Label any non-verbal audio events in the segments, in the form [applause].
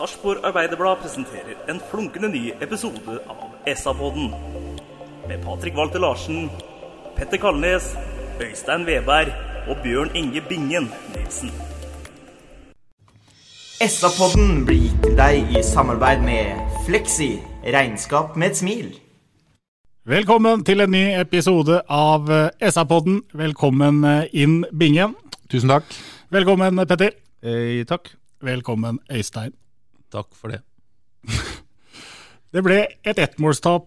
Sarpsborg Arbeiderblad presenterer en flunkende ny episode av SA-podden. Med Patrik Walter Larsen, Petter Kalnes, Øystein Veberg og Bjørn Inge Bingen Nilsen. SA-podden blir gitt til deg i samarbeid med Fleksi. Regnskap med et smil. Velkommen til en ny episode av eh, SA-podden. Velkommen eh, inn, Bingen. Tusen takk. Velkommen, Petter. Eh, takk. Velkommen, Øystein. Takk for det. [laughs] Det ble et ettmålstap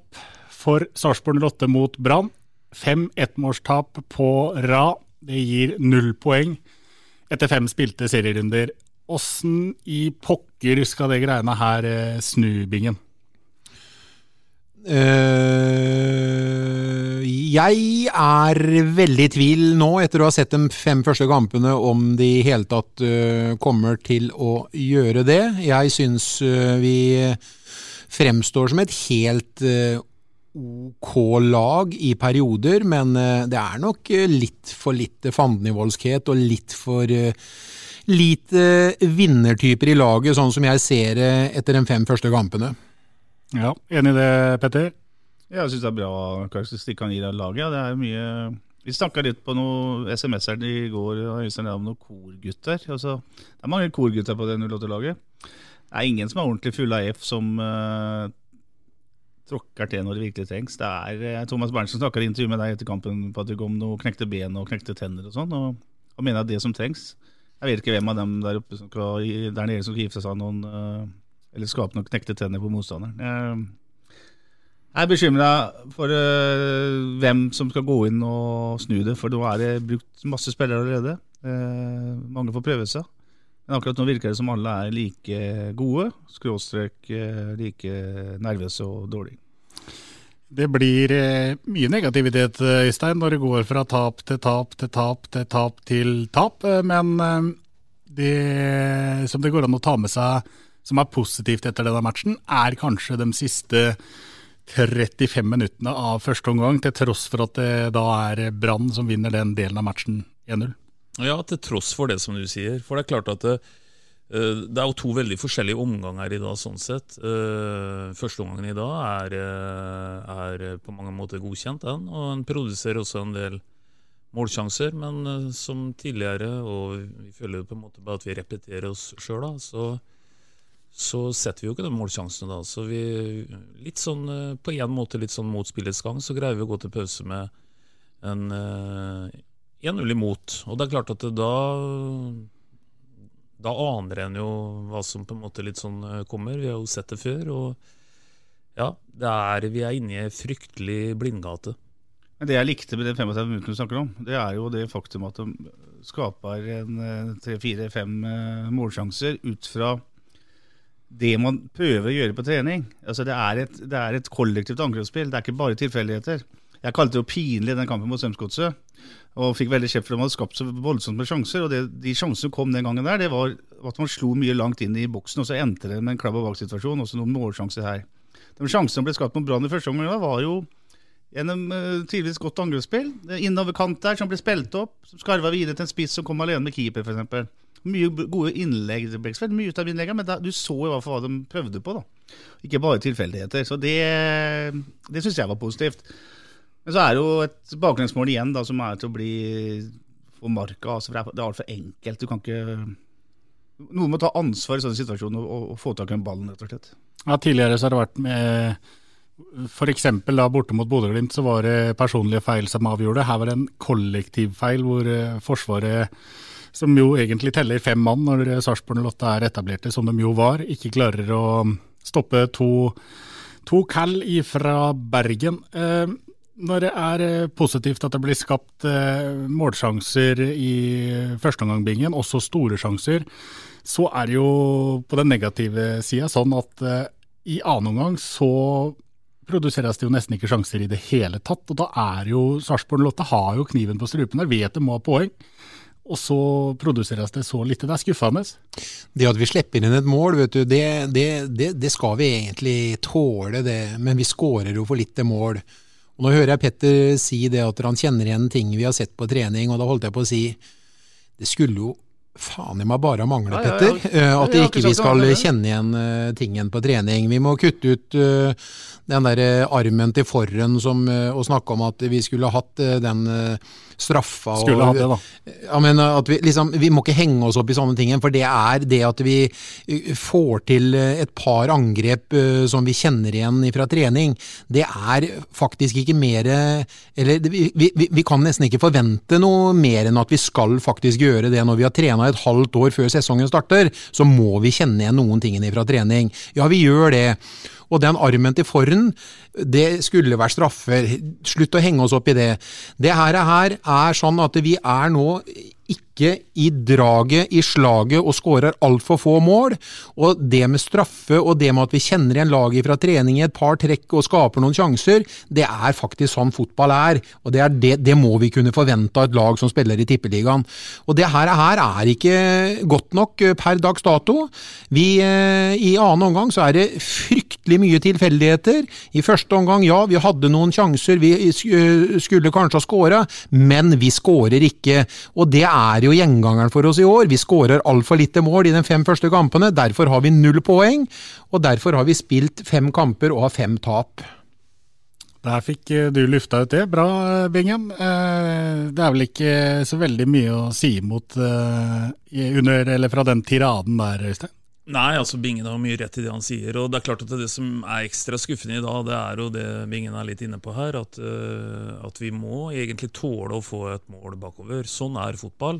for Sarpsborg 08 mot Brann. Fem ettmålstap på rad. Det gir null poeng etter fem spilte serierunder. Åssen i pokker skal det greiene her eh, snu, Bingen? Eh, jeg er veldig i tvil nå, etter å ha sett de fem første kampene, om de i hele tatt uh, kommer til å gjøre det. Jeg syns uh, vi fremstår som et helt uh, ok lag i perioder, men det er nok litt for lite fandenivoldskhet og litt for lite vinnertyper i laget, sånn som jeg ser det etter de fem første kampene. Ja, Enig i det, Petter? Jeg syns det er bra karakteristikk han gir av laget. Det er mye Vi snakka litt på noen SMS-er i går Øystein, om noen korgutter. Altså, det er mange korgutter på det 08-laget. Det er ingen som er ordentlig full av F som uh, tråkker til når det virkelig trengs. Det er uh, Thomas Berntsen snakka i intervju med deg etter kampen på at du kom noe knekte ben og knekte tenner og sånn, og, og mener at det som trengs Jeg vet ikke hvem av dem der oppe som skal, der nede som skal gifte seg noen uh, eller skape noen knekte tenner på motstanderen. Jeg, jeg er bekymra for uh, hvem som skal gå inn og snu det, for nå er det brukt masse spillere allerede. Uh, mange får prøve seg. Men akkurat nå virker det som alle er like gode, skråstrek uh, like nervøse og dårlige. Det blir mye negativitet, Øystein, når det går fra tap til tap til tap til tap til tap. Men det som det går an å ta med seg som er positivt etter denne matchen, er kanskje de siste 35 minuttene av første omgang, til tross for at det da er Brann som vinner den delen av matchen 1-0. Ja, til tross for det som du sier. For det er klart at det, eh, det er jo to veldig forskjellige omganger i dag, sånn sett. Eh, Første omgangen i dag er, eh, er på mange måter godkjent, den. Og en produserer også en del målsjanser, men som tidligere, og vi føler jo på en måte bare at vi repeterer oss sjøl, da, så, så setter vi jo ikke de målsjansene da. Så vi litt sånn eh, på en måte litt sånn mot gang, så greier vi å gå til pause med en eh, 1-0 imot. Og det er klart at da da aner en jo hva som på en måte litt sånn eh, kommer. Vi har jo sett det før. Og ja, er, vi er inne i ei fryktelig blindgate. Men Det jeg likte med de 35 minuttene du snakker om, det er jo det faktum at de skaper tre-fire-fem målsjanser ut fra det man prøver å gjøre på trening. Altså det, er et, det er et kollektivt angrepsspill, det er ikke bare tilfeldigheter. Jeg kalte det jo pinlig den kampen mot Strømsgodset, og fikk veldig kjeft for at man hadde skapt så voldsomt med sjanser. og det, De sjansene som kom den gangen der, det var at man slo mye langt inn i boksen, og så endte det med en klabb og bak-situasjon, også noen målsjanser her. De sjansene som ble skapt mot Brann i første omgang, var jo gjennom uh, tidvis godt angrepsspill. Innoverkant der som ble spilt opp, som skarva videre til en spiss som kom alene med keeper, f.eks. Mye gode innlegg. Det ble ikke så veldig mye ut av innleggene, men da, du så i hvert fall hva de prøvde på. da. Ikke bare tilfeldigheter. Så det, det syns jeg var positivt. Men så er det jo et baklengsmål igjen da, som er til å bli for marka. Altså, for det er altfor enkelt. Du kan ikke Noen må ta ansvar i sånne situasjoner og, og, få tak i en ballen, rett og slett. Ja, Tidligere så har det vært med f.eks. borte mot Bodø-Glimt, så var det personlige feil som avgjorde. Her var det en kollektiv feil hvor eh, Forsvaret, som jo egentlig teller fem mann når Sarpsborg 08 er etablerte, som de jo var, ikke klarer å stoppe to, to kall fra Bergen. Eh, når det er eh, positivt at det blir skapt eh, målsjanser i førsteomgangbingen, også store sjanser, så er det jo på den negative sida sånn at eh, i annen omgang så produseres det jo nesten ikke sjanser i det hele tatt. Og da er jo Sarpsborg Lotte har jo kniven på strupen der, vet de må ha poeng. Og så produseres det så lite. Det er skuffende. Det at vi slipper inn et mål, vet du, det, det, det, det skal vi egentlig tåle, det. Men vi skårer jo for lite mål. Og Nå hører jeg Petter si det at han kjenner igjen ting vi har sett på trening, og da holdt jeg på å si det skulle jo faen i meg bare mangle, Ja, ja, ja. Petter. eh, At ikke vi skal kjenne igjen eh, tingen på trening. Vi må kutte ut eh, den der armen til forren som, og snakke om at vi skulle hatt den eh, straffa. og- Skulle hatt det, da. Ja, men at vi, liksom, vi må ikke henge oss opp i sånne ting, for det er det at vi uh, får til uh, et par angrep uh, som vi kjenner igjen fra trening, det er faktisk ikke mer Eller vi, vi, vi kan nesten ikke forvente noe mer enn at vi skal faktisk gjøre det når vi har trena et halvt år før sesongen starter. Så må vi kjenne igjen noen tingene fra trening. Ja, vi gjør det. Og den armen til Forren, det skulle vært straffer. Slutt å henge oss opp i det. Det her, her er sånn at vi er nå ikke i draget, i slaget, og skårer altfor få mål. Og det med straffe og det med at vi kjenner igjen laget fra trening i et par trekk og skaper noen sjanser, det er faktisk sånn fotball er. Og det, er det, det må vi kunne forvente av et lag som spiller i Tippeligaen. Og det her, her er ikke godt nok eh, per dags dato. Vi, eh, I annen omgang så er det fryktelig mye tilfeldigheter. I første omgang, ja, vi hadde noen sjanser, vi eh, skulle kanskje ha skåra, men vi skårer ikke. Og det er jo gjengangeren for oss i år. Vi skårer altfor lite mål i de fem første kampene. Derfor har vi null poeng, og derfor har vi spilt fem kamper og har fem tap. Der fikk eh, du lufta ut det. Bra, Bingham. Eh, Det er vel ikke så veldig mye å si imot eh, under, eller fra den tiraden der, Øystein? Nei, altså Bingen har mye rett i det han sier. og Det er klart at det som er ekstra skuffende i dag, det er jo det Bingen er litt inne på her, at, eh, at vi må egentlig tåle å få et mål bakover. Sånn er fotball.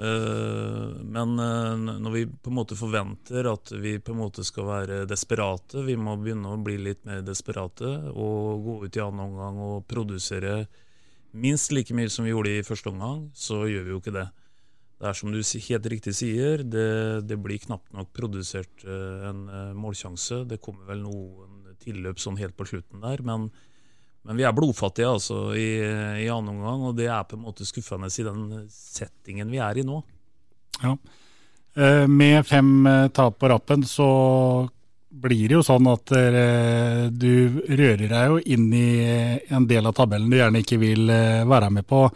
Eh, men eh, når vi på en måte forventer at vi på en måte skal være desperate, vi må begynne å bli litt mer desperate og gå ut i annen omgang og produsere minst like mye som vi gjorde i første omgang, så gjør vi jo ikke det. Det er som du helt riktig sier, det, det blir knapt nok produsert eh, en målsjanse. Det kommer vel noen tilløp sånn helt på slutten der, men, men vi er blodfattige altså i, i annen omgang, og det er på en måte skuffende i den settingen vi er i nå. Ja. Eh, Med fem eh, tap på rappen så blir det jo sånn at du rører deg jo inn i eh, en del av tabellen du gjerne ikke vil være med på.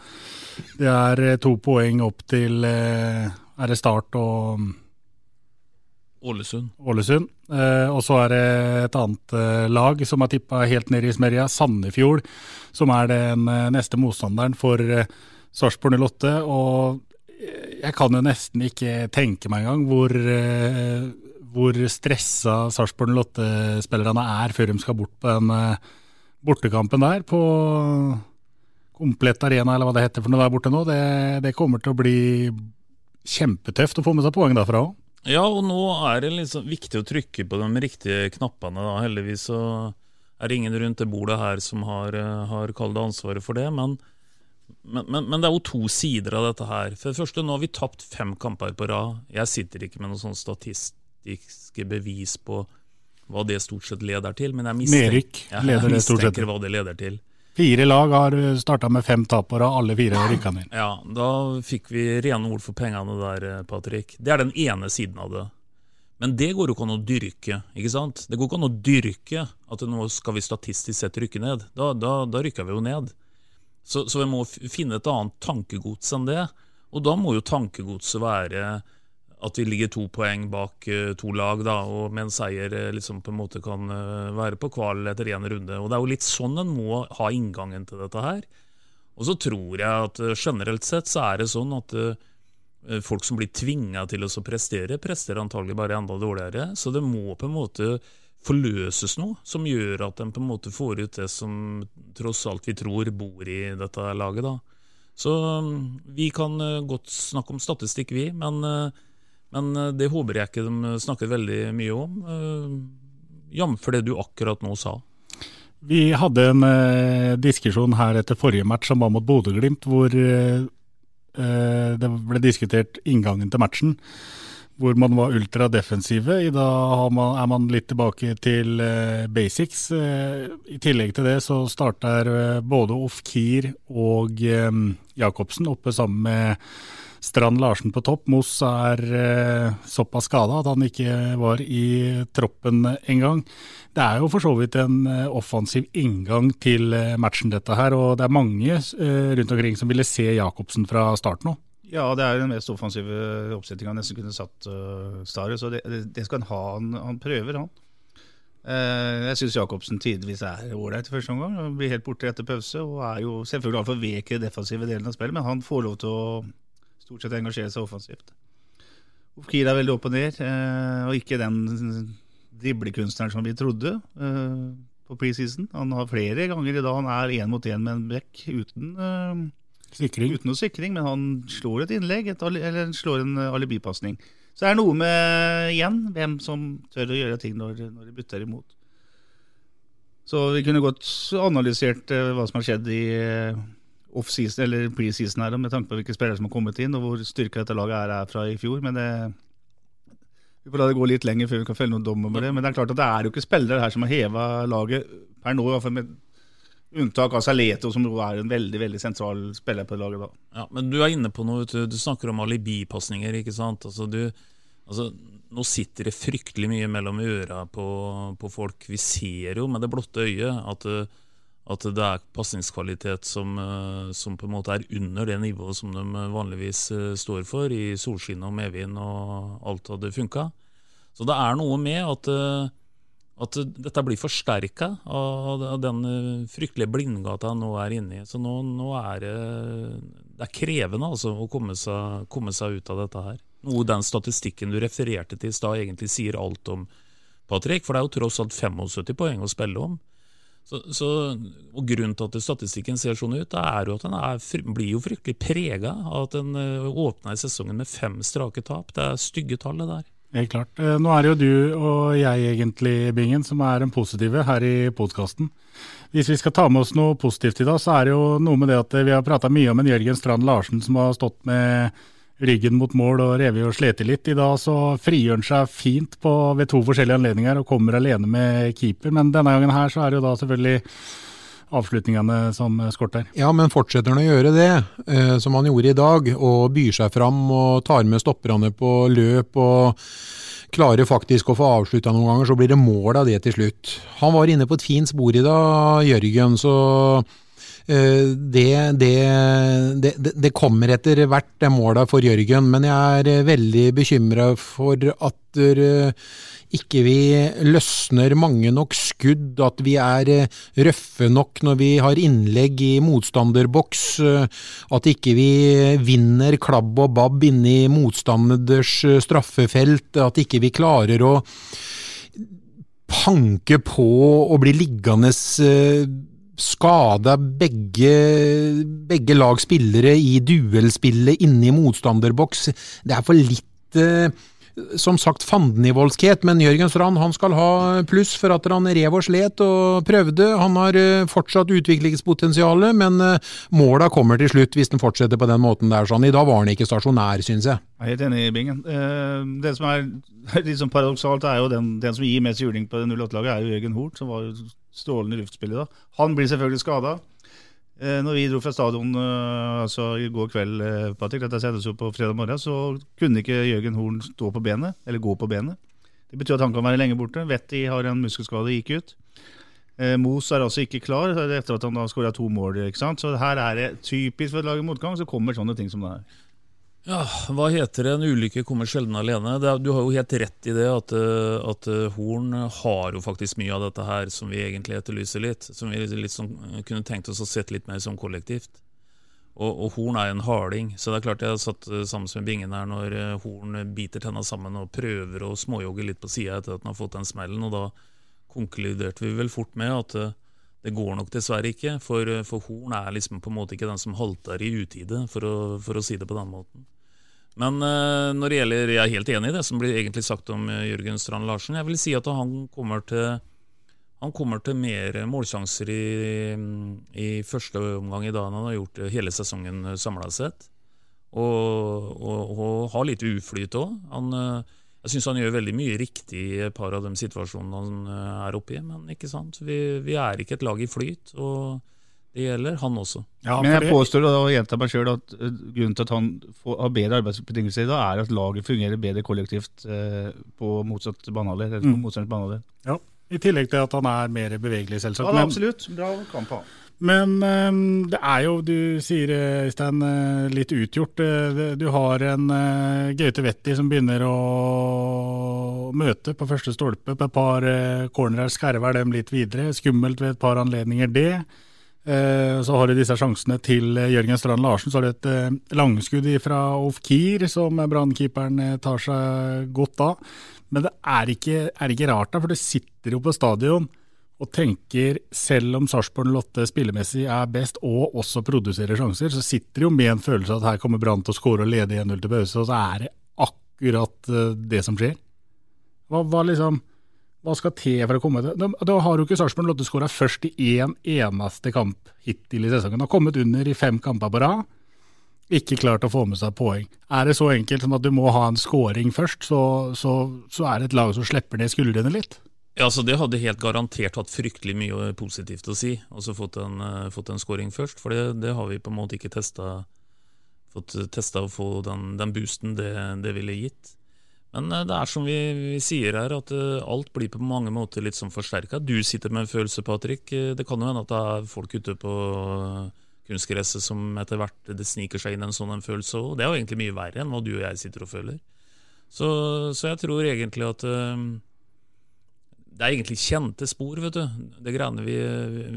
Det er to poeng opp til er det Start og Ålesund. Ålesund. Eh, og så er det et annet uh, lag som har tippa helt ned i smørja, Sandefjord, som er den uh, neste motstanderen for Sarpsborg 08. Og jeg kan jo nesten ikke tenke meg engang hvor, hvor stressa Sarpsborg 08-spillerne er før de skal bort på den bortekampen der på Komplett Arena, eller hva det heter for noe der borte nå. Det, det kommer til å bli kjempetøft å få med seg poeng derfra òg. Ja, og nå er det liksom viktig å trykke på de riktige knappene. Da. Heldigvis så er det ingen rundt det bordet her som har, eh, har kalt det ansvaret for det. Men, men, men, men det er jo to sider av dette her. For det første, nå har vi tapt fem kamper på rad. Jeg sitter ikke med noen sånn statistiske bevis på hva det stort sett leder til, men jeg mistenker, leder jeg det stort sett. mistenker hva det leder til. Fire lag har starta med fem tap og alle fire rykka ned. Ja, da fikk vi rene ord for pengene der, eh, Patrick. Det er den ene siden av det. Men det går jo ikke an å dyrke. ikke sant? Det går ikke an å dyrke at nå skal vi statistisk sett rykke ned. Da, da, da rykker vi jo ned. Så, så vi må finne et annet tankegods enn det. Og da må jo tankegodset være at vi ligger to poeng bak eh, to lag, da, og med en seier eh, liksom på en måte kan eh, være på kval etter én runde. Og Det er jo litt sånn en må ha inngangen til dette her. Og så tror jeg at generelt sett så er det sånn at folk som blir tvinga til å prestere, presterer antagelig bare enda dårligere. Så det må på en måte forløses noe som gjør at en på en måte får ut det som tross alt vi tror bor i dette laget. da. Så mm, vi kan godt snakke om statistikk, vi, men, men eh, det håper jeg ikke de snakker veldig mye om. Jf. det du akkurat nå sa. Vi hadde en eh, diskusjon her etter forrige match som var mot Bodø-Glimt, hvor eh, det ble diskutert inngangen til matchen hvor man var ultradefensive. I dag er man litt tilbake til basics. I tillegg til det så starter både Ofkir og Jacobsen oppe sammen med Strand Larsen på topp. Moss er såpass skada at han ikke var i troppen engang. Det er jo for så vidt en offensiv inngang til matchen, dette her. Og det er mange rundt omkring som ville se Jacobsen fra starten nå. Ja, det er den mest offensive oppsettinga nesten kunne satt uh, Stare. Så det, det, skal han ha. Han, han prøver, han. Jeg syns Jacobsen tidvis er ålreit i første omgang. Han blir helt borte etter pause og er jo selvfølgelig altfor vek i den defensive delen av spillet, men han får lov til å stort sett engasjere seg offensivt. Ofkir er veldig opp og ned, uh, og ikke den driblekunstneren som vi trodde uh, på preseason. Han har flere ganger i dag han er én mot én med en bekk uten Sikring. Uten noe sikring, men han slår et innlegg, et, eller slår en eh, alibipasning. Så det er noe med, igjen, hvem som tør å gjøre ting når, når de bytter imot. Så vi kunne godt analysert hva som har skjedd i off-season, eller pre-season her, med tanke på hvilke spillere som har kommet inn, og hvor styrka dette laget er, er fra i fjor. Men det, vi får la det gå litt lenger før vi kan felle noen dom over det. Men det er klart at det er jo ikke spillere her som har heva laget per nå, i hvert fall med Unntak av Saleto, som er en veldig veldig sentral spiller på laget. da. Ja, Men du er inne på noe, du, snakker om alibipasninger. ikke sant? Altså, du, altså, nå sitter det fryktelig mye mellom øra på, på, folk. Vi ser jo med det blotte øyet at, at det er pasningskvalitet som, som, på en måte er under det nivået som de vanligvis eh, står for, i solskinn og medvind og alt hadde funka. Så det er noe med at at dette blir forsterka av den eh, fryktelige blindgata jeg nå er inne i. Så nå, nå er det, det er krevende altså, å komme seg, komme seg, ut av dette her. Noe den statistikken du refererte til i stad egentlig sier alt om, Patrick. For det er jo tross alt 75 poeng å spille om. Så, så, og Grunnen til at statistikken ser sånn ut, er jo at den er, blir jo fryktelig prega av at den eh, åpna i sesongen med fem strake tap. Det er stygge tall, det der. Helt klart. Eh, nå er det jo du og jeg egentlig, Bingen, som er den positive her i podkasten. Hvis vi skal ta med oss noe positivt i dag, så er det jo noe med det at vi har prata mye om en Jørgen Strand Larsen som har stått med ryggen mot mål og revet og slitt litt. I dag så frigjør han seg fint på, ved to forskjellige anledninger og kommer alene med keeper. Men denne gangen her så er det jo da selvfølgelig avslutningene som skorter. Ja, men fortsetter han å gjøre det, eh, som han gjorde i dag, og byr seg fram og tar med stopperne på løp og klarer faktisk å få avslutta noen ganger, så blir det mål av det til slutt. Han var inne på et fint spor i dag, Jørgen, så det, det, det, det, kommer etter hvert, målet for Jørgen. Men jeg er veldig bekymra for at eh, ikke vi løsner mange nok skudd, at vi er eh, røffe nok når vi har innlegg i motstanderboks, eh, at ikke vi vinner klabb og babb inne i motstanders eh, straffefelt, at ikke vi klarer å panke på og bli liggende skada begge, begge lag spillere i duellspillet inne i motstanderboks. Det er for litt som sagt fandenivoldskhet, men Jørgen Strand han skal ha pluss for at han rev og slet og prøvde. Han har eh, fortsatt utviklingspotensial, men eh, måla kommer til slutt hvis den fortsetter på den måten der. sånn. I dag var han ikke stasjonær, syns jeg. Jeg er helt enig i Bingen. Eh, det som er [laughs] litt liksom paradoksalt, er jo den, den som gir mest juling på det 08-laget, er jo Jørgen Hort, som var strålende luftspill i dag. Han blir selvfølgelig skada. Eh, når vi dro fra stadion eh, altså i går kveld, eh, Patrick, dette sendes jo på fredag morgen, så kunne ikke Jørgen Horn stå på benet, eller gå på benet. Det betyr at han kan være lenge borte. Vetti har en muskelskade, gikk ut. Mos er altså ikke klar etter at han har skåra to mål. ikke sant? Så her er det typisk for et lag i motgang, så kommer sånne ting som det her. Ja, Hva heter det? En ulykke kommer sjelden alene. Er, du har jo helt rett i det at, eh, at, eh, Horn har jo faktisk mye av dette her som vi egentlig etterlyser litt. Som vi litt sånn, kunne tenkt oss å sette litt mer som kollektivt. Og, og, Horn er en harding, så det er klart jeg har satt eh, sammen med Bingen her når Horn biter tenna sammen og prøver å småjogge litt på sida etter at han har fått den smellen. og da konkluderte vi vel fort med at eh, det går nok dessverre ikke. For, eh, for Horn er liksom på en måte ikke den som halter i utide, for å, for å si det på den måten. Men eh, når det gjelder, jeg er helt enig i det som blir egentlig sagt om eh, Jørgen Strand Larsen. Jeg vil si at han kommer til, han kommer til mer målsjanser i, i første omgang i dag enn han har gjort hele sesongen samla sett. Og, og, og har litt uflyt òg. Jeg syns han gjør veldig mye riktig i et par av de situasjonene han er oppe i. Men ikke sant? Vi, vi er ikke et lag i flyt. og det gjelder han også. Ja, Men jeg påstår og gjentar meg sjøl at uh, grunnen til at han får, har bedre arbeidsbetingelser i dag, er at laget fungerer bedre kollektivt eh, på motsatt banehalvdel. Mm. Ja, I tillegg til at han er mer bevegelig, selvsagt. Ja, absolutt. Bra kamp han. Men um, det er jo, du sier Øystein, uh, litt utgjort. Du har en Gaute Wetti som begynner å møte på første stolpe. På et par cornerer skerver dem litt videre. Skummelt ved et par anledninger, det. Eh, så har du disse sjansene til eh, Jørgen Strand Larsen. Så har du et eh, langskudd fra Ofkir som brannkeeperen tar seg godt av. Men det er ikke, er ikke rart, da, for du sitter jo på stadion og tenker, selv om Sarpsborg Lotte spillemessig er best og også produserer sjanser, så sitter du jo med en følelse at her kommer Brann til å skåre og lede 1-0 til pause, og så er det akkurat det som skjer. Hva, hva liksom hva skal til for å komme til Da har jo ikke Sarpsborg Lotte skåra først i én en eneste kamp hittil i sesongen. Har kommet under i fem kamper på rad. Ikke klart å få med seg poeng. Er det så enkelt som at du må ha en scoring først, så, så, så er det et lag som slipper ned skuldrene litt? Ja, så Det hadde helt garantert hatt fryktelig mye positivt å si, altså fått en, uh, fått en scoring først. For det, det, har vi på en måte ikke testa, fått testa å få den, den boosten det, det ville gitt. Men eh, det er som vi, vi sier her, at uh, alt blir på mange måter litt sånn forsterka. Du sitter med en følelse, Patrick. Eh, det kan jo hende at det er folk ute på kunstgresset som etter hvert det sniker seg inn en sånn en følelse òg. Det er jo egentlig mye verre enn hva du og jeg sitter og føler. Så, så jeg tror egentlig at det er egentlig kjente spor, vet du. Det greiene vi,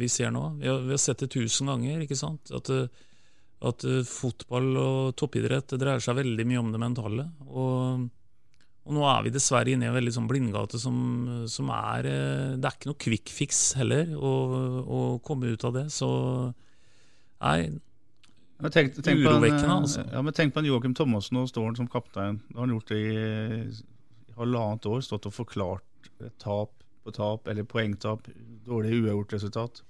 vi ser nå. Vi har, vi har, sett det tusen ganger, ikke sant. At, at fotball og toppidrett det dreier seg veldig mye om det mentale. og og nå er vi dessverre inne i en veldig sånn blindgate som, som, er eh, Det er ikke noe quick fix heller å, å komme ut av det. Så nei tenk, tenk Urovekkende, altså. Ja, men tenk på en Joakim Thomassen, nå står han som kaptein. Det har han gjort det i, i halvannet år. Stått og forklart tap på tap, eller poengtap, dårlig uavgjort resultat.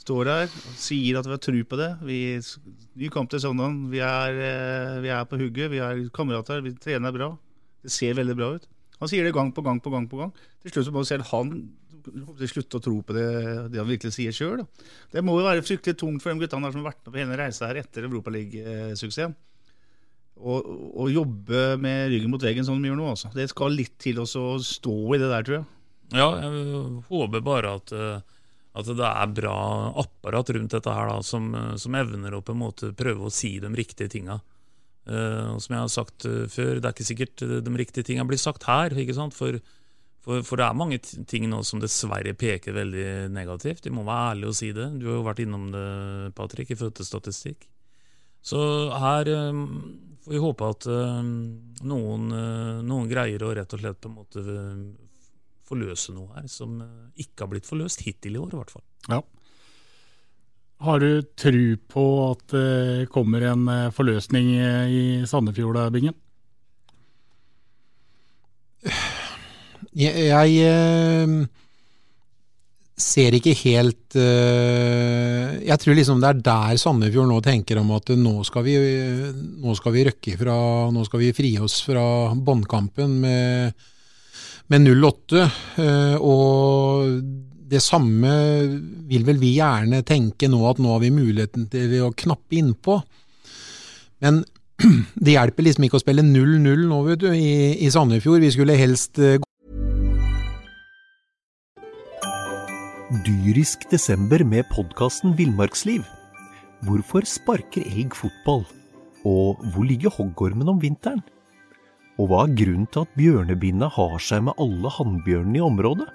Står her og sier at vi har tru på det. Vi, ny kamp til søndag. Vi, eh, vi, er på hugget, vi er kamerater, vi trener bra. Det ser veldig bra ut. Han sier det gang på gang på gang. på gang. Til slutt så må selv han slutte å tro på det, det han virkelig sier sjøl. Det må jo være fryktelig tungt for de guttene som har vært med på hele reisa her etter Europaliga-suksessen. Å jobbe med ryggen mot veggen sånn de gjør nå. Altså. Det skal litt til å stå i det der, tror jeg. Ja, jeg håper bare at, eh, at det er bra apparat rundt dette her da, som, som evner å på en måte prøve å si de riktige tinga. Uh, som jeg har sagt uh, før, det er ikke sikkert uh, de riktige tingene blir sagt her. For, for, for, det er mange ting nå som dessverre peker veldig negativt. Vi må være ærlige og si det. Du har jo vært innom det, Patrick, i fødselsstatistikk. Så her får vi håpe at noen, noen, greier å rett og slett på en måte forløse noe her som ikke har blitt forløst hittil i år, i hvert fall. Ja. Har du tru på at det kommer en eh, forløsning eh, i Sandefjord, Bingen? [sighs] Jeg, jeg eh, ser ikke helt Jeg tror liksom det er der Sandefjord nå tenker om at nå skal vi, nå skal vi røkke fra Nå skal vi fri oss fra båndkampen med, med 08. Og det samme vil vel vi gjerne tenke nå, at nå har vi muligheten til å knappe innpå. Men [clears throat] det hjelper liksom ikke å spille 0-0 nå, vet du, i, i Sandefjord. Vi skulle helst gå Dyrisk desember med podkasten Villmarksliv. Hvorfor sparker elg fotball? Og hvor ligger hoggormen om vinteren? Og hva er grunnen til at bjørnebinna har seg med alle hannbjørnene i området?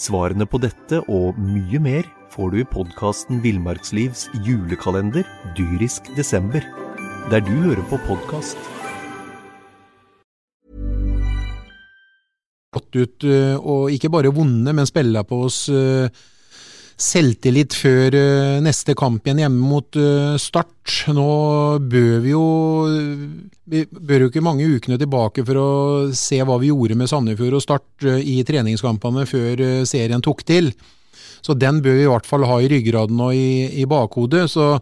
Svarene på dette og mye mer får du i podkasten Villmarkslivs julekalender dyrisk desember, der du hører på podkast. gått ut eh, og ikke bare vunnet, men spilla på oss eh, selvtillit før eh, neste kamp igjen hjemme mot eh, Start. Nå bør vi jo Vi bør jo ikke mange ukene tilbake for å se hva vi gjorde med Sandefjord og Start eh, i treningskampene før serien tok til. Så den bør vi i hvert fall ha i ryggraden og i, i bakhodet. Så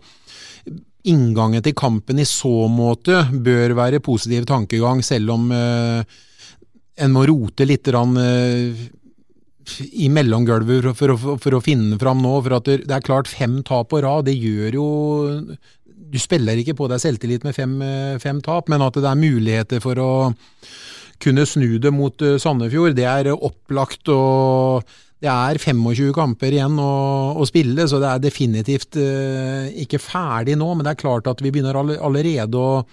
inngangen til kampen i så måte bør være positiv tankegang, selv om en må rote litt i mellomgulvet for, for, å- for å finne fram nå. For at det, er klart, fem tap på rad, det gjør jo Du spiller ikke på deg selvtillit med fem, fem tap, men at det er muligheter for å kunne snu det mot eh, Sandefjord, det er opplagt. og det er 25 kamper igjen å, å spille, så det er definitivt eh, ikke ferdig nå. Men det er klart at vi begynner allerede å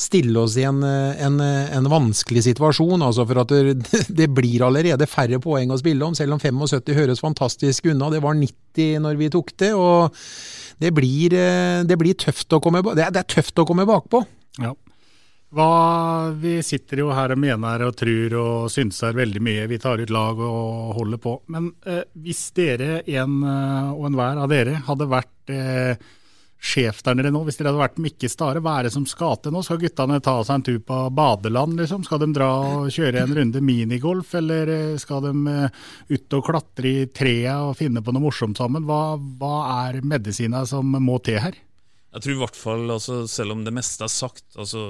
stille oss i en, en, en vanskelig situasjon. altså For at det, [laughs] det blir allerede færre poeng å spille om, selv om 75 høres fantastisk unna. Det var 90 når vi tok det. og det blir, eh, det blir tøft å komme det er, det er tøft å komme bakpå. Ja. Hva, vi sitter jo her og mener og tror og synser veldig mye. Vi tar ut lag og holder på. Men eh, hvis dere, en eh, og enhver av dere, hadde vært eh, sjefsternere nå, hvis dere hadde vært Mikke Stare, hva er det som skal til nå? Skal guttene ta seg en tur på badeland, liksom? Skal de dra og kjøre en runde minigolf, eller eh, skal de eh, ut og klatre i trea og finne på noe morsomt sammen? Hva, hva er medisina som må til her? Jeg tror i hvert fall, altså, selv om det meste er sagt altså,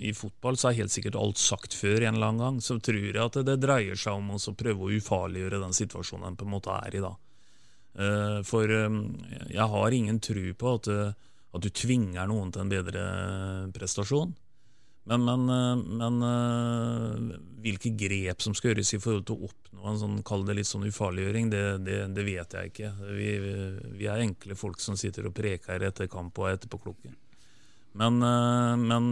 I fotball så er helt sikkert alt sagt før en eller annen gang. Så tror jeg at det, det dreier seg om å prøve å ufarliggjøre den situasjonen en på en måte er i da. Eh, for eh, jeg har ingen tro på at, eh, at du tvinger noen til en bedre prestasjon. Men, men, men hvilke grep som skal gjøres i forhold til å oppnå en sånn, kall det litt sånn ufarliggjøring, det, det, det vet jeg ikke. Vi, vi er enkle folk som sitter og preker etter kamp og etterpå klokken. Men, men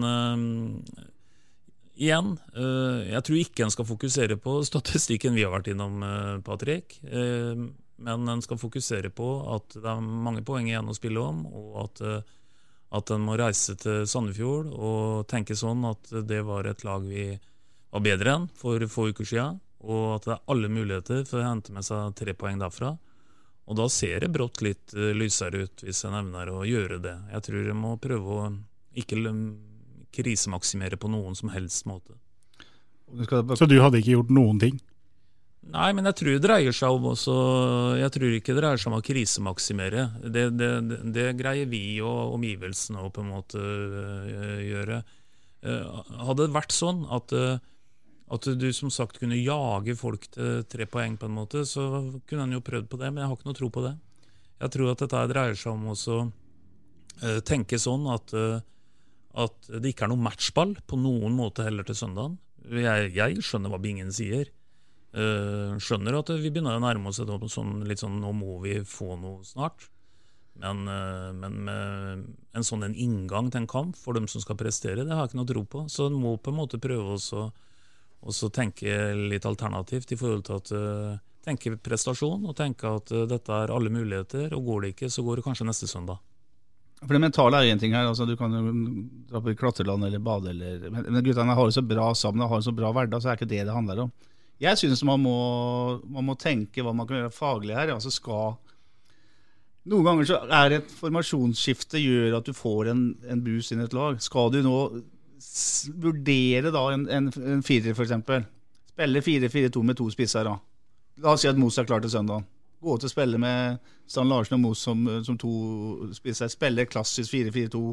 igjen, jeg tror ikke en skal fokusere på statistikken vi har vært innom, Patrick. Men en skal fokusere på at det er mange poeng igjen å spille om, og at eh, at en må reise til Sandefjord og tenke sånn at det var et lag vi var bedre enn for få uker siden, og at det er alle muligheter for å hente med seg tre poeng derfra. Og da ser det brått litt eh, lysere ut hvis en evner å gjøre det. Jeg tror en må prøve å ikke krisemaksimere på noen som helst måte. Så du hadde ikke gjort noen ting? Nei, men jeg tror det dreier seg om også Jeg tror ikke det dreier seg om å krisemaksimere. Det, det, det, greier vi og omgivelsene å på en måte øh, gjøre. Eh, hadde det vært sånn at, øh, at du som sagt kunne jage folk til tre poeng, på en måte, så kunne en jo prøvd på det, men jeg har ikke noe tro på det. Jeg tror at dette dreier seg om øh, tenke sånn at, at det ikke er noe matchball på noen måte heller til søndagen. Jeg, jeg skjønner hva Bingen sier. Eh, skjønner at vi begynner å nærme oss et sånn, litt sånn Nå må vi få noe snart. Men, eh, men med en sånn en inngang til en kamp for dem som skal prestere, det har jeg ikke noe tro på. Så en må på en måte prøve også tenke litt alternativt i forhold til at eh, Tenke prestasjon og tenke at dette er alle muligheter, og går det ikke, så går det kanskje neste søndag. For det mentale er én ting her. altså Du kan jo dra på klatreland eller bade, eller Men men guttene har det så bra sammen og har en så bra hverdag, så er ikke det det handler om. Jeg synes man man må tenke hva man kan gjøre faglig her. altså skal Noen ganger så er et formasjonsskifte gjør at du får en, en boost inn i et lag. Skal du nå vurdere da en, en, en firer, f.eks. Spille 4-4-2 med to spisser. da. La oss si at Mos er klar til søndag. Gå til å spille med Stan Larsen og Mos som, som to spisser. Spille klassisk 4-4-2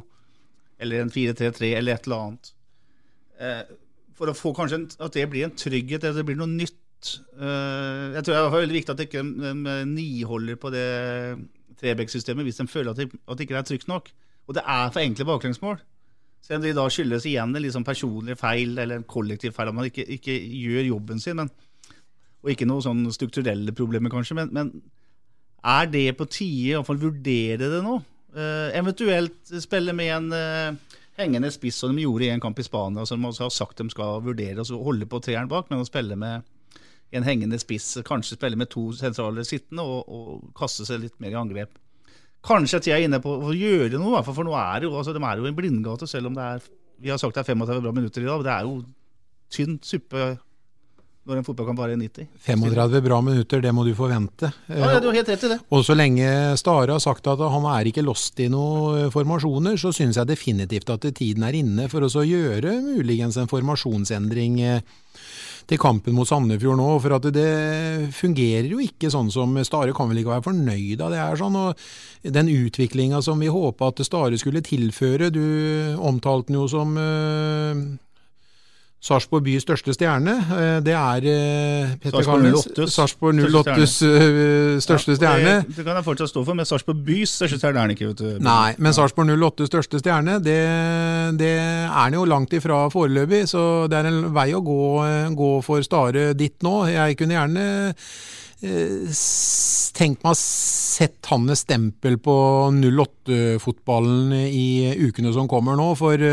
eller en 4-3-3 eller et eller annet. Eh, for å få kanskje en, at det blir en trygghet, eller det blir noe nytt. Uh, jeg tror det er veldig viktig at de ikke de niholder på det Trebekk-systemet hvis de føler at det, at det ikke er trygt nok. Og det er for enkle baklengsmål. Selv om de da skyldes igjen en sånn personlig feil eller en kollektiv feil, at man ikke, ikke gjør jobben sin. Men, og ikke noen sånn strukturelle problemer, kanskje. Men, men er det på tide å vurdere det nå? Uh, eventuelt spille med en eh, hengende spiss, som de gjorde i en kamp i Spania, som de har sagt de skal vurdere, og holde på treeren bak, men å spille med en hengende spiss, kanskje spille med to sentrale sittende og, og kaste seg litt mer i angrep. Kanskje at jeg er inne på å gjøre noe, for nå er det jo, altså, de er jo en blindgate, selv om det er vi har sagt det er 35 bra minutter i dag. Det er jo tynn suppe når en fotballkamp varer 90. 35 bra minutter, det må du forvente. Ja, ja, du har helt rett i det. Og så lenge Stare har sagt at han er ikke lost i noen formasjoner, så syns jeg definitivt at tiden er inne for oss å gjøre muligens en formasjonsendring eh, til kampen mot Sandefjord nå. For at det fungerer jo ikke sånn som Stare kan vel ikke være fornøyd av det her. sånn, og Den utviklinga som vi håpa at Stare skulle tilføre, du omtalte den jo som uh, Sarpsborg bys største stjerne. Eh, det er Petter Petter Sarpsborg 08s uh, største stjerne. Det, det, kan jeg fortsatt stå for, men Sarpsborg bys største stjerne er han ikke. vet du. Nei, men Sarpsborg 08s største stjerne, det, det er han jo langt ifra foreløpig. Så det er en vei å gå, gå for Stare ditt nå. Jeg kunne gjerne tenkt meg å sett hans stempel på 08-fotballen i ukene som kommer nå. For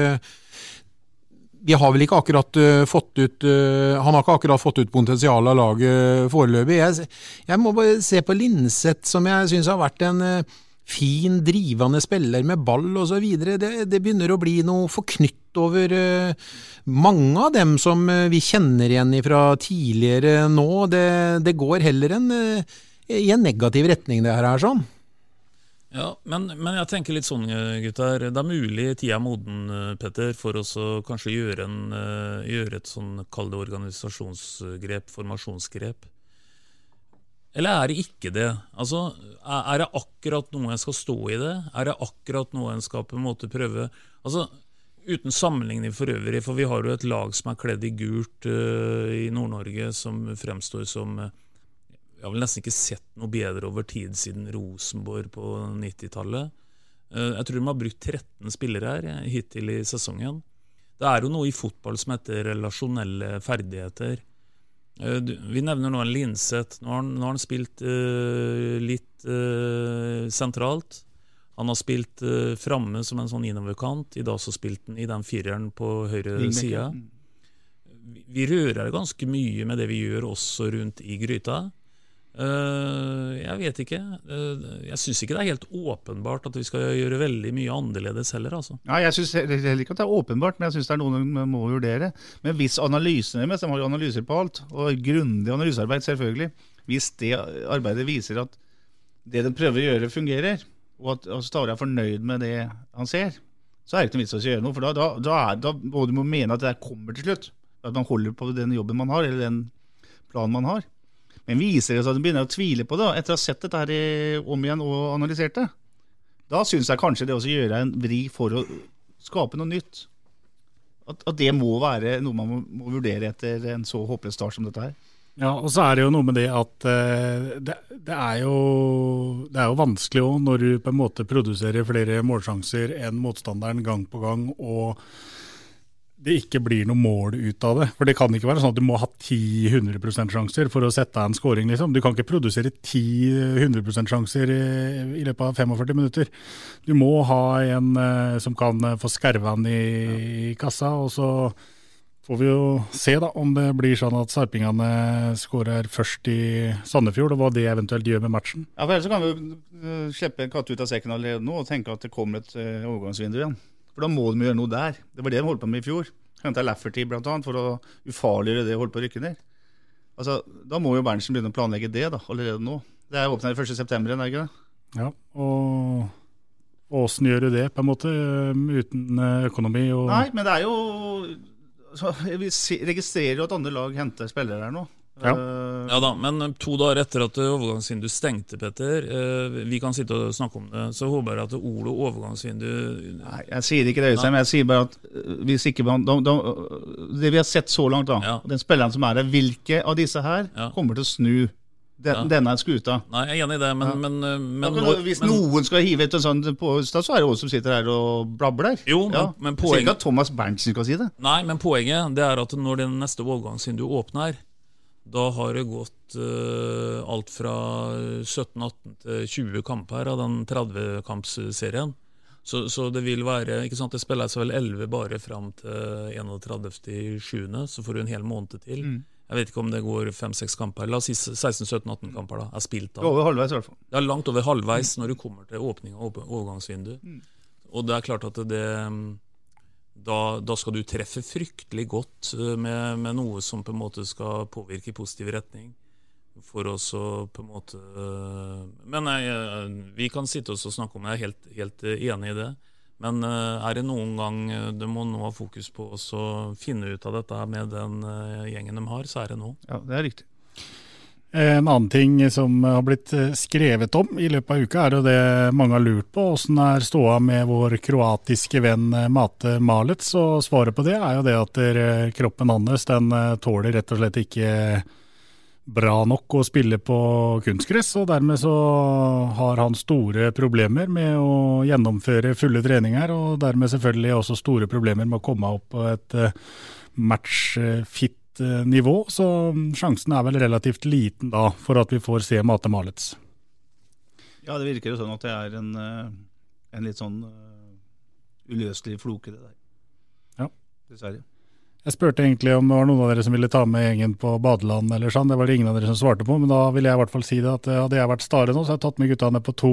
vi har vel ikke akkurat uh, fått ut uh, Han har ikke akkurat fått ut potensialet av laget foreløpig. Jeg, jeg, må bare se på Linseth, som jeg syns har vært en uh, fin, drivende spiller med ball osv. Det, det begynner å bli noe forknytt over mange av dem som vi kjenner igjen fra tidligere nå. Det, det går heller en, i en negativ retning, det her. er sånn. Ja, men, men, jeg tenker litt sånn, gutter. Det er mulig tida er moden, eh, Petter, for å kanskje gjøre, en, uh, gjøre et sånn, kall det organisasjonsgrep, formasjonsgrep. Eller er det ikke det? Altså, Er det akkurat noe en skal stå i det? Er det akkurat noe en skal på en måte prøve Altså, Uten sammenligning for øvrig, for vi har jo et lag som er kledd i gult uh, i Nord-Norge, som fremstår som uh, jeg har vel nesten ikke sett noe bedre over tid siden Rosenborg på 90-tallet. Eh, jeg tror de har brukt 13 spillere her eh, hittil i sesongen. Det er jo noe i fotball som heter relasjonelle ferdigheter. Eh, vi nevner nå en Linseth. Nå har han, nå har han spilt uh, litt uh, sentralt. Han har spilt uh, framme som en sånn innoverkant. I dag så spilte han i den fireren på høyre side. Vi rører ganske mye med det vi gjør også rundt i gryta. Uh, jeg vet ikke. Uh, jeg syns ikke det er helt åpenbart at vi skal gjøre veldig mye annerledes heller. Altså. Ja, jeg syns heller ikke at det er åpenbart, men jeg syns det er noe vi må vurdere. Men hvis analysene deres, de har jo analyser på alt, og grundig analysearbeid selvfølgelig, hvis det arbeidet viser at det de prøver å gjøre, fungerer, og at Stavre er fornøyd med det han ser, så er det ikke noe vits i å gjøre noe. For da, da, da, er, da må du mene at det kommer til slutt. At man holder på den jobben man har, eller den planen man har. Men viser det seg at du begynner å tvile på det, etter å ha sett dette her om igjen og analysert det, da syns jeg kanskje det å gjøre en vri for å skape noe nytt, at, at det må være noe man må, må, vurdere etter en så håpløs start som dette her. Ja, og så er det jo noe med det at uh, det, det, er jo, det, er jo, vanskelig òg, når du på en måte produserer flere målsjanser enn motstanderen gang på gang, og det ikke blir noe mål ut av det. For det kan ikke være sånn at du må ha 10 100 %-sjanser for å sette deg en scoring. Liksom. Du kan ikke produsere 10 100 %-sjanser i, i, løpet av 45 minutter. Du må ha en uh, som kan uh, få skerva den i, i, kassa, og så får vi jo se da om det blir sånn at sarpingene skårer først i Sandefjord, og hva det eventuelt gjør med matchen. Ja, for Ellers kan vi jo slippe en katt ut av sekken allerede nå og tenke at det kommer et overgangsvindu igjen. For da må de gjøre noe der. Det var det de holdt på med i fjor. Henta Lafferty bl.a. for å ufarliggjøre det de holde på å rykke ned. Altså, Da må jo Berntsen begynne å planlegge det da, allerede nå. Det er åpna 1.9., er det ikke det? Ja, og åssen gjør du det, på en måte, uten eh, økonomi? Og Nei, men det er jo så, Vi registrerer jo at andre lag henter spillere her nå. Ja. ja. da, Men to dager etter at overgangsvinduet stengte, Petter, eh, vi kan sitte og snakke om det, så håper jeg at Olo overgangsvindu Nei, Jeg sier ikke det, Øystein, men jeg sier bare at eh, hvis ikke man de, de, Det vi har sett så langt, da, ja. den spilleren som er der, hvilke av disse her ja. kommer til å snu den, ja. denne skuta. Nei, Jeg er enig i det, men, men, eh, men ja, Hvis men, noen skal hive et sånt på så er det oss som sitter her og blabler. Jo, men, ja. men poenget, ikke at Thomas Berntsen skal si det. Nei, men poenget det er at når den neste overgangsvinduet åpner, da har det gått uh, alt fra 17-18 til 20 kamper av den 30-kampsserien. Så, så, det vil være ikke sant, Det spilles vel 11 bare fram til 31.7., så får du en hel måned til. Mm. Jeg vet ikke om det går 5-6 kamper. La oss si 16-17-18 kamper da, er spilt da. Over halvveis i hvert fall. Det er langt over halvveis når du kommer til åpning av overgangsvindu. Mm. Og det er klart at det, da, da, skal du treffe fryktelig godt eh, med, med, noe som på en måte skal påvirke i positiv retning. For oss på en måte eh, Men jeg, vi kan sitte oss og snakke om det, jeg er helt, helt enig i det. Men er det noen gang du må nå ha fokus på å finne ut av dette med den gjengen de har, så er det nå. Ja, det er riktig. En annen ting som har blitt skrevet om i løpet av uka, er jo det mange har lurt på. Hvordan er ståa med vår kroatiske venn Mate Malec? Og svaret på det er jo det at kroppen hans den tåler rett og slett ikke bra nok å spille på kunstgress. Og dermed så har han store problemer med å gjennomføre fulle treninger. Og dermed selvfølgelig også store problemer med å komme opp på et matchfit nivå, så sjansen er vel relativt liten da for at vi får se Mate Malets. Ja, det virker jo sånn at det er en, en litt sånn uløselig floke, det der. Ja. Dessverre. Jeg spurte egentlig om det var noen av dere som ville ta med gjengen på badeland eller sånn. Det var det ingen av dere som svarte på, men da ville jeg i hvert fall si det at hadde jeg vært Stare nå, så hadde jeg tatt med gutta ned på to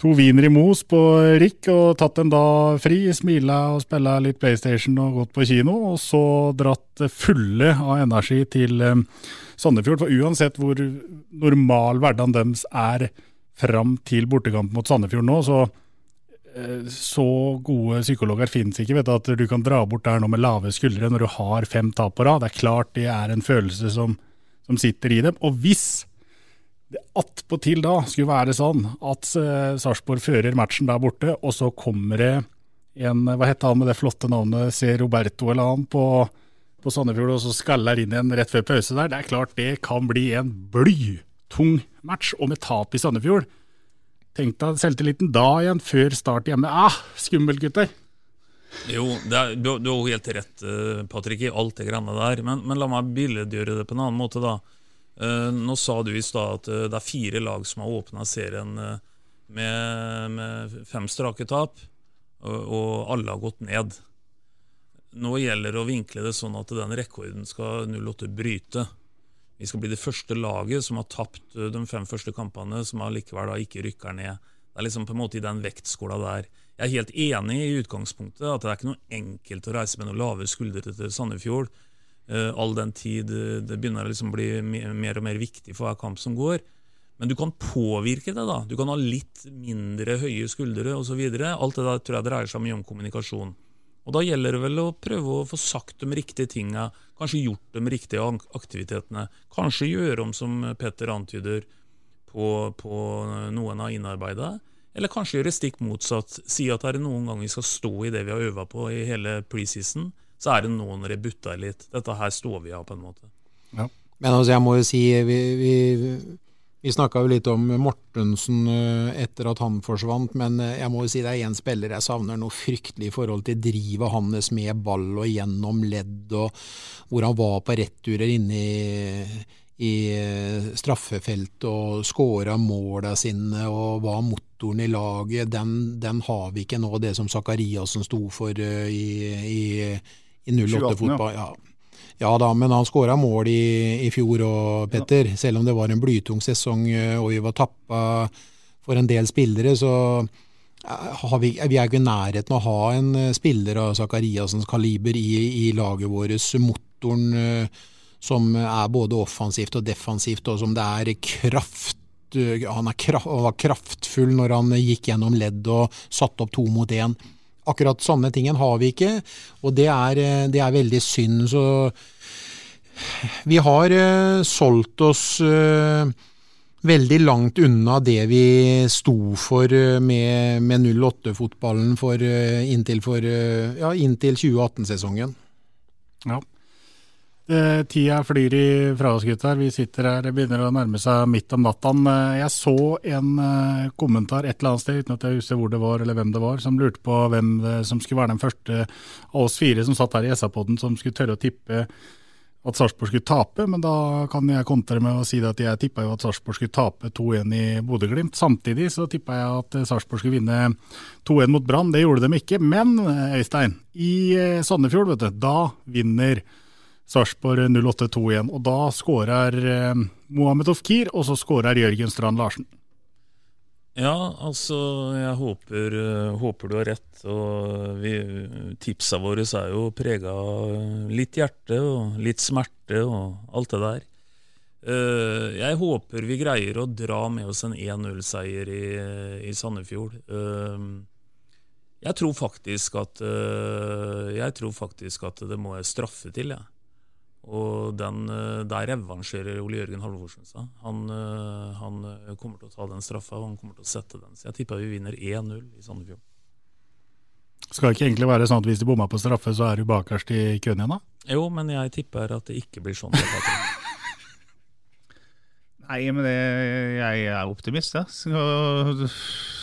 to viner i mos på Rick og tatt en dag fri, smila og spilla litt PlayStation og gått på kino, og så dratt fulle av energi til um, Sandefjord. For uansett hvor normal hverdagen deres er fram til bortekamp mot Sandefjord nå, så så gode psykologer finnes ikke. vet du, At du kan dra bort der nå med lave skuldre når du har fem tap på rad. Det er klart det er en følelse som, som sitter i dem. Og hvis det attpåtil da skulle være sånn at uh, Sarpsborg fører matchen der borte, og så kommer det en Hva heter han med det flotte navnet? C. Roberto eller han på, på Sandefjord, og så skaller inn igjen rett før pause der. Det er klart det kan bli en blytung match, og med tap i Sandefjord. Tenk deg selvtilliten da igjen, før start hjemme. Ah, skummelt, gutter! Jo, er, du, du, har helt rett, eh, Patrick, i alt det greiene der. Men, men la meg billedgjøre det på en annen måte, da. Uh, nå sa du i stad at uh, det er fire lag som har åpna serien uh, med, med, fem strake tap, og alle har gått ned. Nå gjelder det å vinkle det sånn at den rekorden skal 08 bryte. Vi skal bli det første laget som har tapt de fem første kampene, som allikevel ikke rykker ned. Det er liksom på en måte i den vektskåla der. Jeg er helt enig i utgangspunktet at det er ikke noe enkelt å reise med noen lave skuldre til Sandefjord. Uh, all den tid uh, det begynner å liksom bli mer og mer viktig for hver kamp som går. Men du kan påvirke det. da. Du kan ha litt mindre høye skuldre osv. Alt det der tror jeg dreier seg mye om kommunikasjon. Og Da gjelder det vel å prøve å få sagt de riktige tinga, kanskje gjort de riktige aktivitetene. Kanskje gjøre om som Petter antyder, på, på noen av innarbeida. Eller kanskje gjøre stikk motsatt. Si at det er noen ganger vi skal stå i det vi har øva på i hele preseason så er det noen når litt. Dette her står vi av, på en måte. Ja. Men altså, jeg må jo si Vi, vi, vi snakka jo litt om Mortensen eh, etter at han forsvant, men eh, jeg må jo si det er én spiller jeg savner noe fryktelig i forhold til drivet hans med ball og gjennom ledd, og hvor han var på returer inne i, i eh, straffefelt og skåra måla sine og var motoren i laget. Den, den, har vi ikke nå, det som Zakariassen sto for i, i i 08-fotball. Ja. ja. da, men han skåra mål i, i fjor òg, Petter. Ja. Selv om det var en blytung sesong eh, og vi var tappa for en del spillere, så eh, vi, vi, er ikke i nærheten av å ha en eh, spiller av Zakariassens kaliber i, i laget vårt. Motoren som er både offensivt og defensivt, og som det er kraft han, er kraft, han var kraftfull når han gikk gjennom ledd og satte opp to mot én. Akkurat samme ting har vi ikke, og det er, eh, det er veldig synd. Så vi har uh, solgt oss uh, veldig langt unna det vi sto for uh, med, med 08-fotballen inntil, ja, inntil 2018-sesongen. Ja. Eh, tida flyr ifra oss, gutter. Vi sitter her, det begynner å nærme seg midt om natta. Eh, jeg så en eh, kommentar et eller annet sted, uten at jeg husker hvor det var eller hvem det var, som lurte på hvem som skulle være den første av oss fire som satt her i SA-poden som skulle tørre å tippe at Sarpsborg skulle tape, men da kan jeg kontre med å si at jeg tippa jo at Sarpsborg skulle tape 2-1 i Bodø-Glimt. Samtidig så tippa jeg at Sarpsborg skulle vinne 2-1 mot Brann. Det gjorde de ikke. Men Øystein, i Sandefjord, vet du, da vinner Sarpsborg 08-2 igjen. Og da skårer eh, Mohammed Ofkir, og så skårer Jørgen Strand Larsen. Ja, altså jeg håper, eh, håper du har rett. Og vi, tipsa våre er jo prega av litt hjerte og litt smerte og alt det der. Eh, jeg håper vi greier å dra med oss en 1-0-seier i, i Sandefjord. Jeg tror faktisk at Jeg tror faktisk at det må straffe til, jeg. Ja. Og den, der revansjerer Ole Jørgen Halvorsen seg. Han, han, kommer til å ta den straffa og han kommer til å sette den. Så jeg tipper vi vinner 1-0 i Sandefjord. Skal det ikke egentlig være sånn at hvis de bomma på straffe, så er du bakerst i køen igjen, da? Jo, men jeg tipper at det ikke blir sånn. [laughs] Nei, men det, jeg er optimist, jeg. Ja.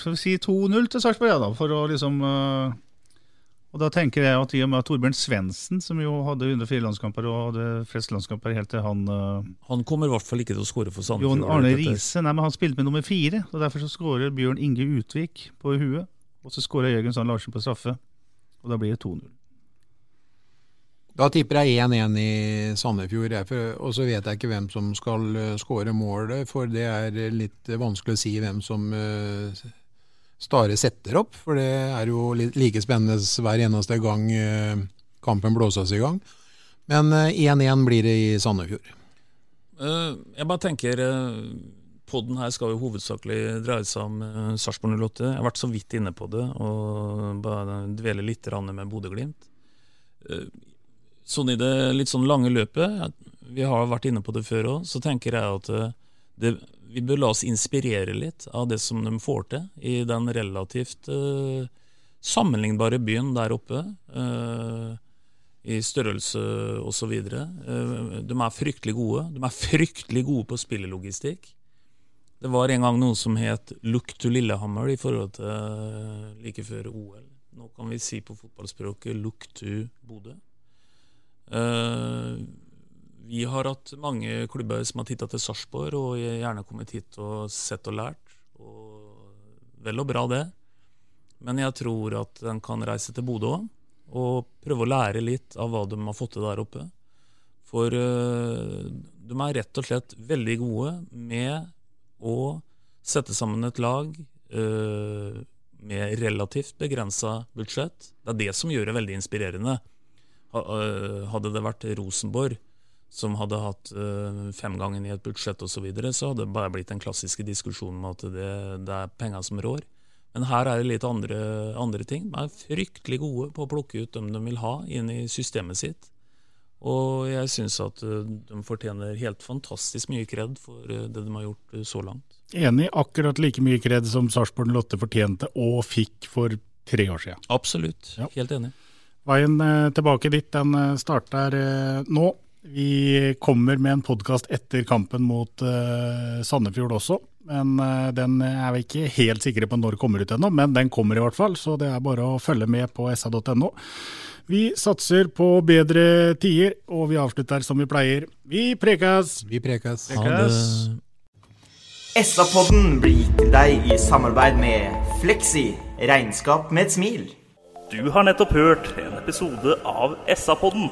Skal vi si 2-0 til Sarpsborg, ja, da, for å liksom uh og da tenker jeg at i og med at Torbjørn Svendsen, som jo hadde 104 landskamper og hadde flest landskamper helt til han uh, Han kommer i hvert fall ikke til å skåre for Sandefjord. Jon Arne Riise, nei, men han spilte med nummer fire. og Derfor så skårer Bjørn Inge Utvik på huet. Og så skårer Jørgen Sand Larsen på straffe. Og da blir det 2-0. Da tipper jeg 1-1 i Sandefjord, og så vet jeg ikke hvem som skal eh, skåre målet. For det er litt vanskelig å si hvem som uh, Stare setter opp, for det er jo like spennende hver eneste gang eh, kampen blåses i gang. Men 1-1 eh, blir det i Sandefjord. Eh, jeg bare tenker Podden her skal jo hovedsakelig dreie seg om Sarpsborg 08. Jeg har vært så vidt inne på det og bare dvele litt med Bodø-Glimt. Sånn i det litt sånn lange løpet, vi har vært inne på det før òg, så tenker jeg at det, vi bør la oss inspirere litt av det som de får til i den relativt uh, sammenlignbare byen der oppe. Uh, I størrelse osv. Uh, de er fryktelig gode. De er fryktelig gode på spillelogistikk. Det var en gang noe som het 'look to Lillehammer' i forhold til uh, like før OL. Nå kan vi si på fotballspråket 'look to Bodø'. Uh, vi har hatt mange klubber som har titta til Sarpsborg, og gjerne kommet hit og sett og lært. Og vel og bra, det. Men jeg tror at en kan reise til Bodø òg, og prøve å lære litt av hva de har fått til der oppe. For uh, de er rett og slett veldig gode med å sette sammen et lag uh, med relativt begrensa budsjett. Det er det som gjør det veldig inspirerende. Hadde det vært Rosenborg som hadde hatt uh, femgangen i et budsjett osv., så, videre, så hadde det bare blitt den klassiske diskusjonen om at det, det er penga som rår. Men her er det litt andre, andre, ting. De er fryktelig gode på å plukke ut dem de vil ha inn i systemet sitt. Og jeg syns at uh, de fortjener helt fantastisk mye kred for uh, det de har gjort så langt. Enig. Akkurat like mye kred som Sarpsborg Lotte fortjente og fikk for tre år siden. Absolutt. Ja. Helt enig. Veien tilbake dit den starter nå. Vi kommer med en podkast etter kampen mot uh, Sandefjord også. Men uh, Den er vi ikke helt sikre på når kommer ut ennå, men den kommer i hvert fall. Så det er bare å følge med på sa.no. Vi satser på bedre tider, og vi avslutter som vi pleier. Vi prekas! Vi prekas. prekas. SA-podden blir gitt til deg i samarbeid med Fleksi regnskap med et smil. Du har nettopp hørt en episode av SA-podden